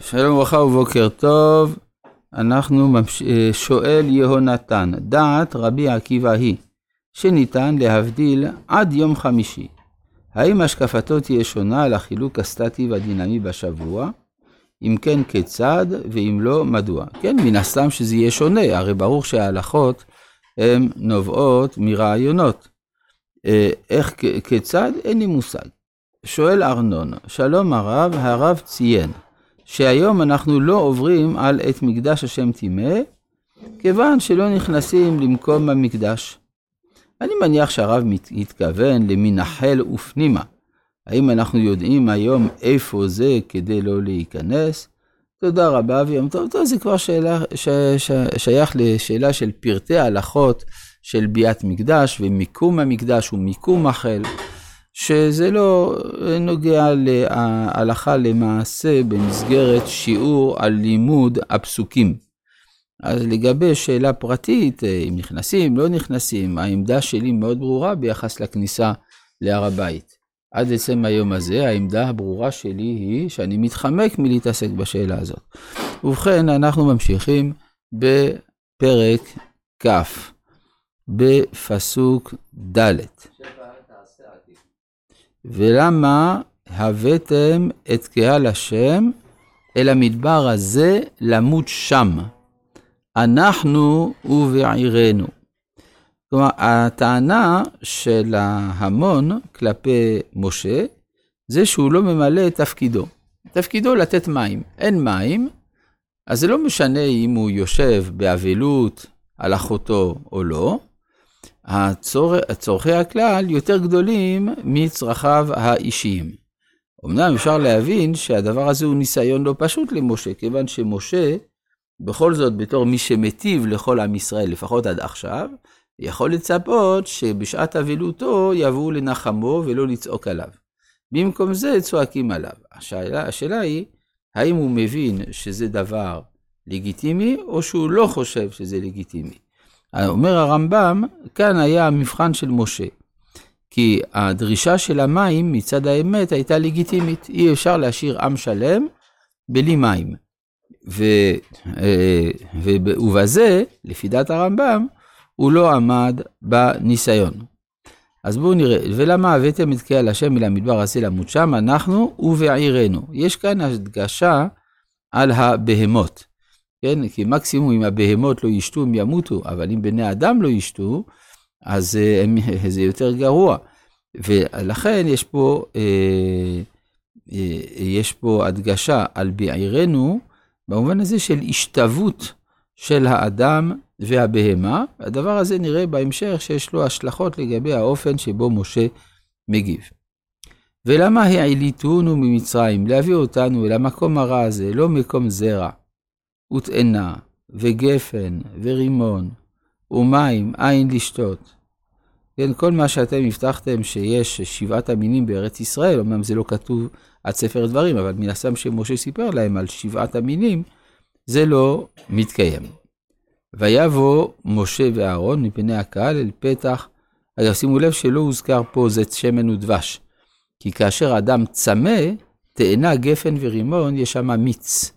שלום וברכה ובוקר טוב. אנחנו ממש... שואל יהונתן, דעת רבי עקיבא היא, שניתן להבדיל עד יום חמישי. האם השקפתו תהיה שונה על החילוק הסטטי והדינמי בשבוע? אם כן, כיצד, ואם לא, מדוע? כן, מן הסתם שזה יהיה שונה, הרי ברור שההלכות הן נובעות מרעיונות. אה, איך, כיצד? אין לי מושג. שואל ארנון, שלום הרב, הרב ציין שהיום אנחנו לא עוברים על את מקדש השם טימא, כיוון שלא נכנסים למקום המקדש. אני מניח שהרב התכוון למנחל ופנימה. האם אנחנו יודעים היום איפה זה כדי לא להיכנס? תודה רבה ויום טוב. טוב, זה כבר שאלה, ש, ש, שייך לשאלה של פרטי ההלכות של ביאת מקדש ומיקום המקדש ומיקום החל. שזה לא נוגע להלכה למעשה במסגרת שיעור על לימוד הפסוקים. אז לגבי שאלה פרטית, אם נכנסים, לא נכנסים, העמדה שלי מאוד ברורה ביחס לכניסה להר הבית. עד עצם היום הזה, העמדה הברורה שלי היא שאני מתחמק מלהתעסק בשאלה הזאת. ובכן, אנחנו ממשיכים בפרק כ', בפסוק ד'. ולמה הבאתם את קהל השם אל המדבר הזה למות שם, אנחנו ובעירנו. כלומר, הטענה של ההמון כלפי משה, זה שהוא לא ממלא את תפקידו. תפקידו לתת מים. אין מים, אז זה לא משנה אם הוא יושב באבלות על אחותו או לא, הצור... צורכי הכלל יותר גדולים מצרכיו האישיים. אמנם אפשר להבין שהדבר הזה הוא ניסיון לא פשוט למשה, כיוון שמשה, בכל זאת בתור מי שמטיב לכל עם ישראל, לפחות עד עכשיו, יכול לצפות שבשעת אבלותו יבואו לנחמו ולא לצעוק עליו. במקום זה צועקים עליו. השאלה, השאלה היא, האם הוא מבין שזה דבר לגיטימי, או שהוא לא חושב שזה לגיטימי. אומר הרמב"ם, כאן היה המבחן של משה. כי הדרישה של המים מצד האמת הייתה לגיטימית. אי אפשר להשאיר עם שלם בלי מים. ו, אה, ו, ובזה, לפי דעת הרמב"ם, הוא לא עמד בניסיון. אז בואו נראה, ולמה הבאתם את קהל השם אל המדבר הזה למות שם, אנחנו ובעירנו. יש כאן הדגשה על הבהמות. כן? כי מקסימום אם הבהמות לא ישתו הם ימותו, אבל אם בני אדם לא ישתו, אז אה, הם, זה יותר גרוע. ולכן יש פה, אה, אה, יש פה הדגשה על בעירנו, במובן הזה של השתוות של האדם והבהמה. הדבר הזה נראה בהמשך שיש לו השלכות לגבי האופן שבו משה מגיב. ולמה העליתונו ממצרים? להביא אותנו אל המקום הרע הזה, לא מקום זרע. ותאנה, וגפן, ורימון, ומים, אין לשתות. כן, כל מה שאתם הבטחתם שיש שבעת המינים בארץ ישראל, אמנם זה לא כתוב עד ספר דברים, אבל מן הסתם שמשה סיפר להם על שבעת המינים, זה לא מתקיים. ויבוא משה ואהרון מפני הקהל אל פתח, אגב שימו לב שלא הוזכר פה זית שמן ודבש, כי כאשר אדם צמא, תאנה, גפן ורימון, יש שם מיץ.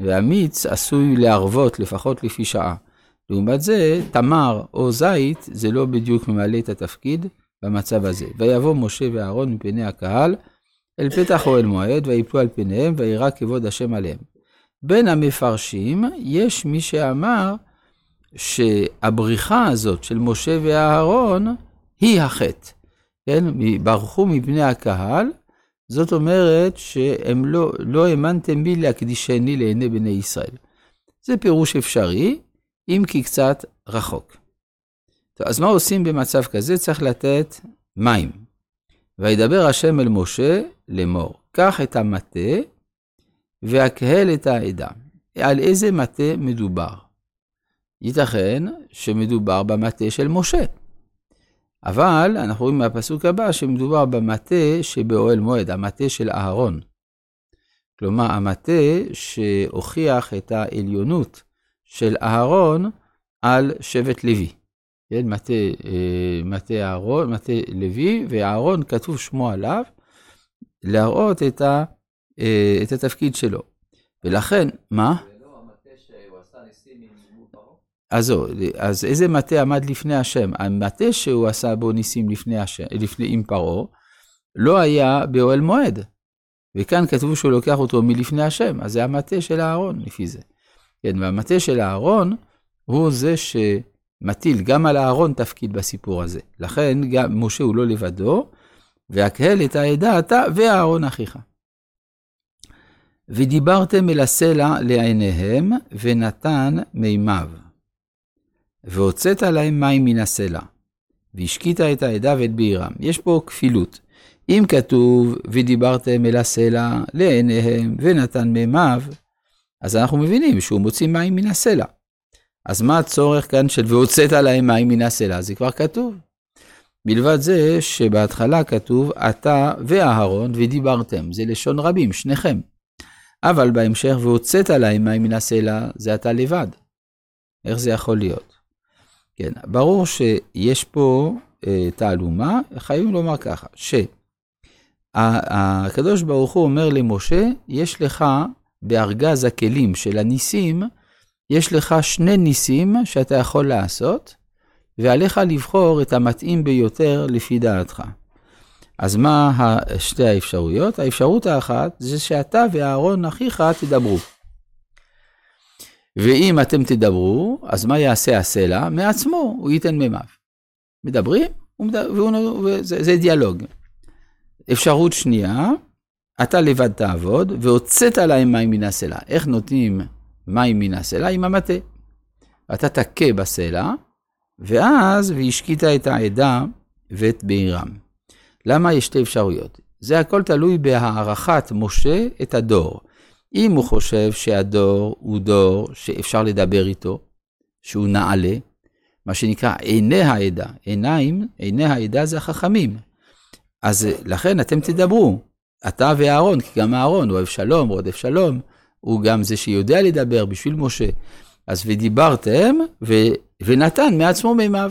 והמיץ עשוי להרוות לפחות לפי שעה. לעומת זה, תמר או זית, זה לא בדיוק ממלא את התפקיד במצב הזה. ויבוא משה ואהרון מפני הקהל אל פתח אוהל מועד, ויפלו על פניהם, וירא כבוד השם עליהם. בין המפרשים, יש מי שאמר שהבריחה הזאת של משה ואהרון היא החטא. כן, ברחו מפני הקהל, זאת אומרת שהם לא, לא האמנתם בי להקדישני לעיני בני ישראל. זה פירוש אפשרי, אם כי קצת רחוק. טוב, אז מה עושים במצב כזה? צריך לתת מים. וידבר השם אל משה לאמור, קח את המטה והקהל את העדה. על איזה מטה מדובר? ייתכן שמדובר במטה של משה. אבל אנחנו רואים מהפסוק הבא שמדובר במטה שבאוהל מועד, המטה של אהרון. כלומר, המטה שהוכיח את העליונות של אהרון על שבט לוי. כן, מטה, אה, מטה אהרון, מטה לוי, ואהרון כתוב שמו עליו, להראות את, ה, אה, את התפקיד שלו. ולכן, מה? אז איזה מטה עמד לפני השם? המטה שהוא עשה בו ניסים לפני עם פרעה, לא היה באוהל מועד. וכאן כתבו שהוא לוקח אותו מלפני השם, אז זה המטה של אהרון לפי זה. כן, והמטה של אהרון הוא זה שמטיל גם על אהרון תפקיד בסיפור הזה. לכן גם משה הוא לא לבדו, והקהל את העדה אתה ואהרון אחיך. ודיברתם אל הסלע לעיניהם, ונתן מימיו. והוצאת להם מים מן הסלע, והשקית את העדה ואת בעירם. יש פה כפילות. אם כתוב, ודיברתם אל הסלע לעיניהם, ונתן מימיו, אז אנחנו מבינים שהוא מוציא מים מן הסלע. אז מה הצורך כאן של והוצאת להם מים מן הסלע? זה כבר כתוב. מלבד זה שבהתחלה כתוב, אתה ואהרון ודיברתם, זה לשון רבים, שניכם. אבל בהמשך, והוצאת להם מים מן הסלע, זה אתה לבד. איך זה יכול להיות? כן, ברור שיש פה אה, תעלומה, חייבים לומר ככה, שהקדוש ברוך הוא אומר למשה, יש לך בארגז הכלים של הניסים, יש לך שני ניסים שאתה יכול לעשות, ועליך לבחור את המתאים ביותר לפי דעתך. אז מה שתי האפשרויות? האפשרות האחת זה שאתה ואהרון אחיך תדברו. ואם אתם תדברו, אז מה יעשה הסלע? מעצמו, הוא ייתן מימיו. מדברים, וזה, זה דיאלוג. אפשרות שנייה, אתה לבד תעבוד, והוצאת להם מים מן הסלע. איך נותנים מים מן הסלע? עם המטה. אתה תכה בסלע, ואז והשקית את העדה ואת בעירם. למה יש שתי אפשרויות? זה הכל תלוי בהערכת משה את הדור. אם הוא חושב שהדור הוא דור שאפשר לדבר איתו, שהוא נעלה, מה שנקרא עיני העדה, עיניים, עיני העדה זה החכמים. אז לכן אתם תדברו, אתה ואהרון, כי גם אהרון אוהב שלום, רודף שלום, הוא גם זה שיודע לדבר בשביל משה. אז ודיברתם, ו, ונתן מעצמו מימיו.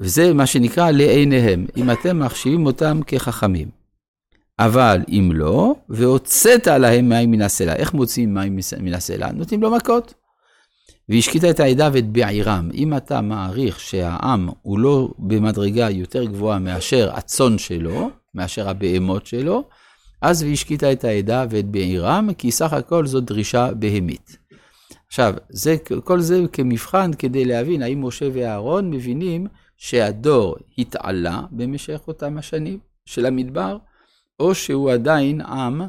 וזה מה שנקרא לעיניהם, אם אתם מחשיבים אותם כחכמים. אבל אם לא, והוצאת להם מים מן הסלע. איך מוציאים מים מן הסלע? נותנים לו מכות. והשקית את העדה ואת בעירם. אם אתה מעריך שהעם הוא לא במדרגה יותר גבוהה מאשר הצאן שלו, מאשר הבהמות שלו, אז והשקית את העדה ואת בעירם, כי סך הכל זו דרישה בהמית. עכשיו, זה, כל זה כמבחן כדי להבין האם משה ואהרון מבינים שהדור התעלה במשך אותם השנים של המדבר, או שהוא עדיין עם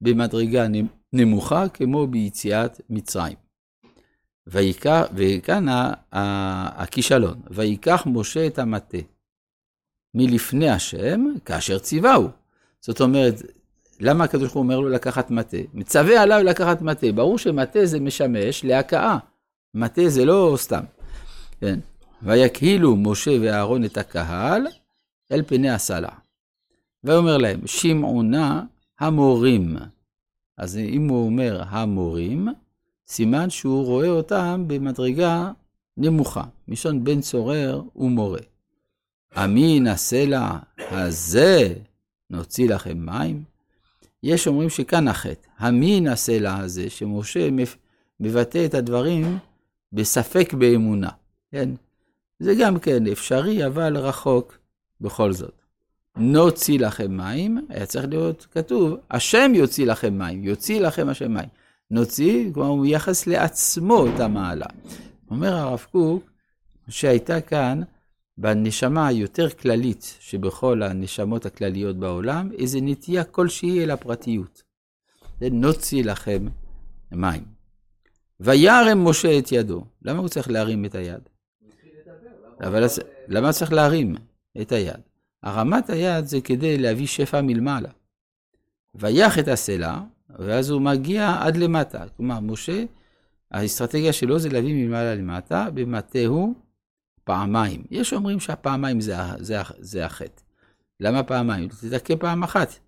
במדרגה נמוכה כמו ביציאת מצרים. ויקח, וכאן הכישלון, ויקח משה את המטה מלפני השם כאשר ציווהו. זאת אומרת, למה הקדוש ברוך הוא אומר לו לקחת מטה? מצווה עליו לקחת מטה. ברור שמטה זה משמש להכאה. מטה זה לא סתם. כן. ויקהילו משה ואהרון את הקהל אל פני הסלע. ויאמר להם, שמעו נא המורים. אז אם הוא אומר המורים, סימן שהוא רואה אותם במדרגה נמוכה, מלשון בן צורר ומורה. אמין הסלע הזה נוציא לכם מים? יש אומרים שכאן החטא. המין הסלע הזה, שמשה מבטא את הדברים בספק באמונה. כן? זה גם כן אפשרי, אבל רחוק בכל זאת. נוציא לכם מים, היה צריך להיות כתוב, השם יוציא לכם מים, יוציא לכם השם מים. נוציא, כלומר הוא מייחס לעצמו את המעלה. אומר הרב קוק, שהייתה כאן, בנשמה היותר כללית שבכל הנשמות הכלליות בעולם, איזו נטייה כלשהי אל הפרטיות. זה נוציא לכם מים. וירם משה את ידו. למה הוא צריך להרים את היד? אבל למה צריך להרים את היד? הרמת היד זה כדי להביא שפע מלמעלה. ויח את הסלע, ואז הוא מגיע עד למטה. כלומר, משה, האסטרטגיה שלו זה להביא מלמעלה למטה, במטהו פעמיים. יש אומרים שהפעמיים זה, זה, זה החטא. למה פעמיים? תדכא פעם אחת.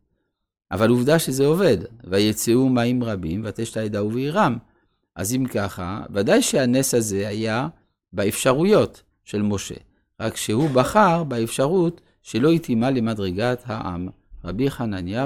אבל עובדה שזה עובד. ויצאו מים רבים, ותשת העדה ובעירם. אז אם ככה, ודאי שהנס הזה היה באפשרויות של משה. רק שהוא בחר באפשרות שלא התאימה למדרגת העם. רבי חנניה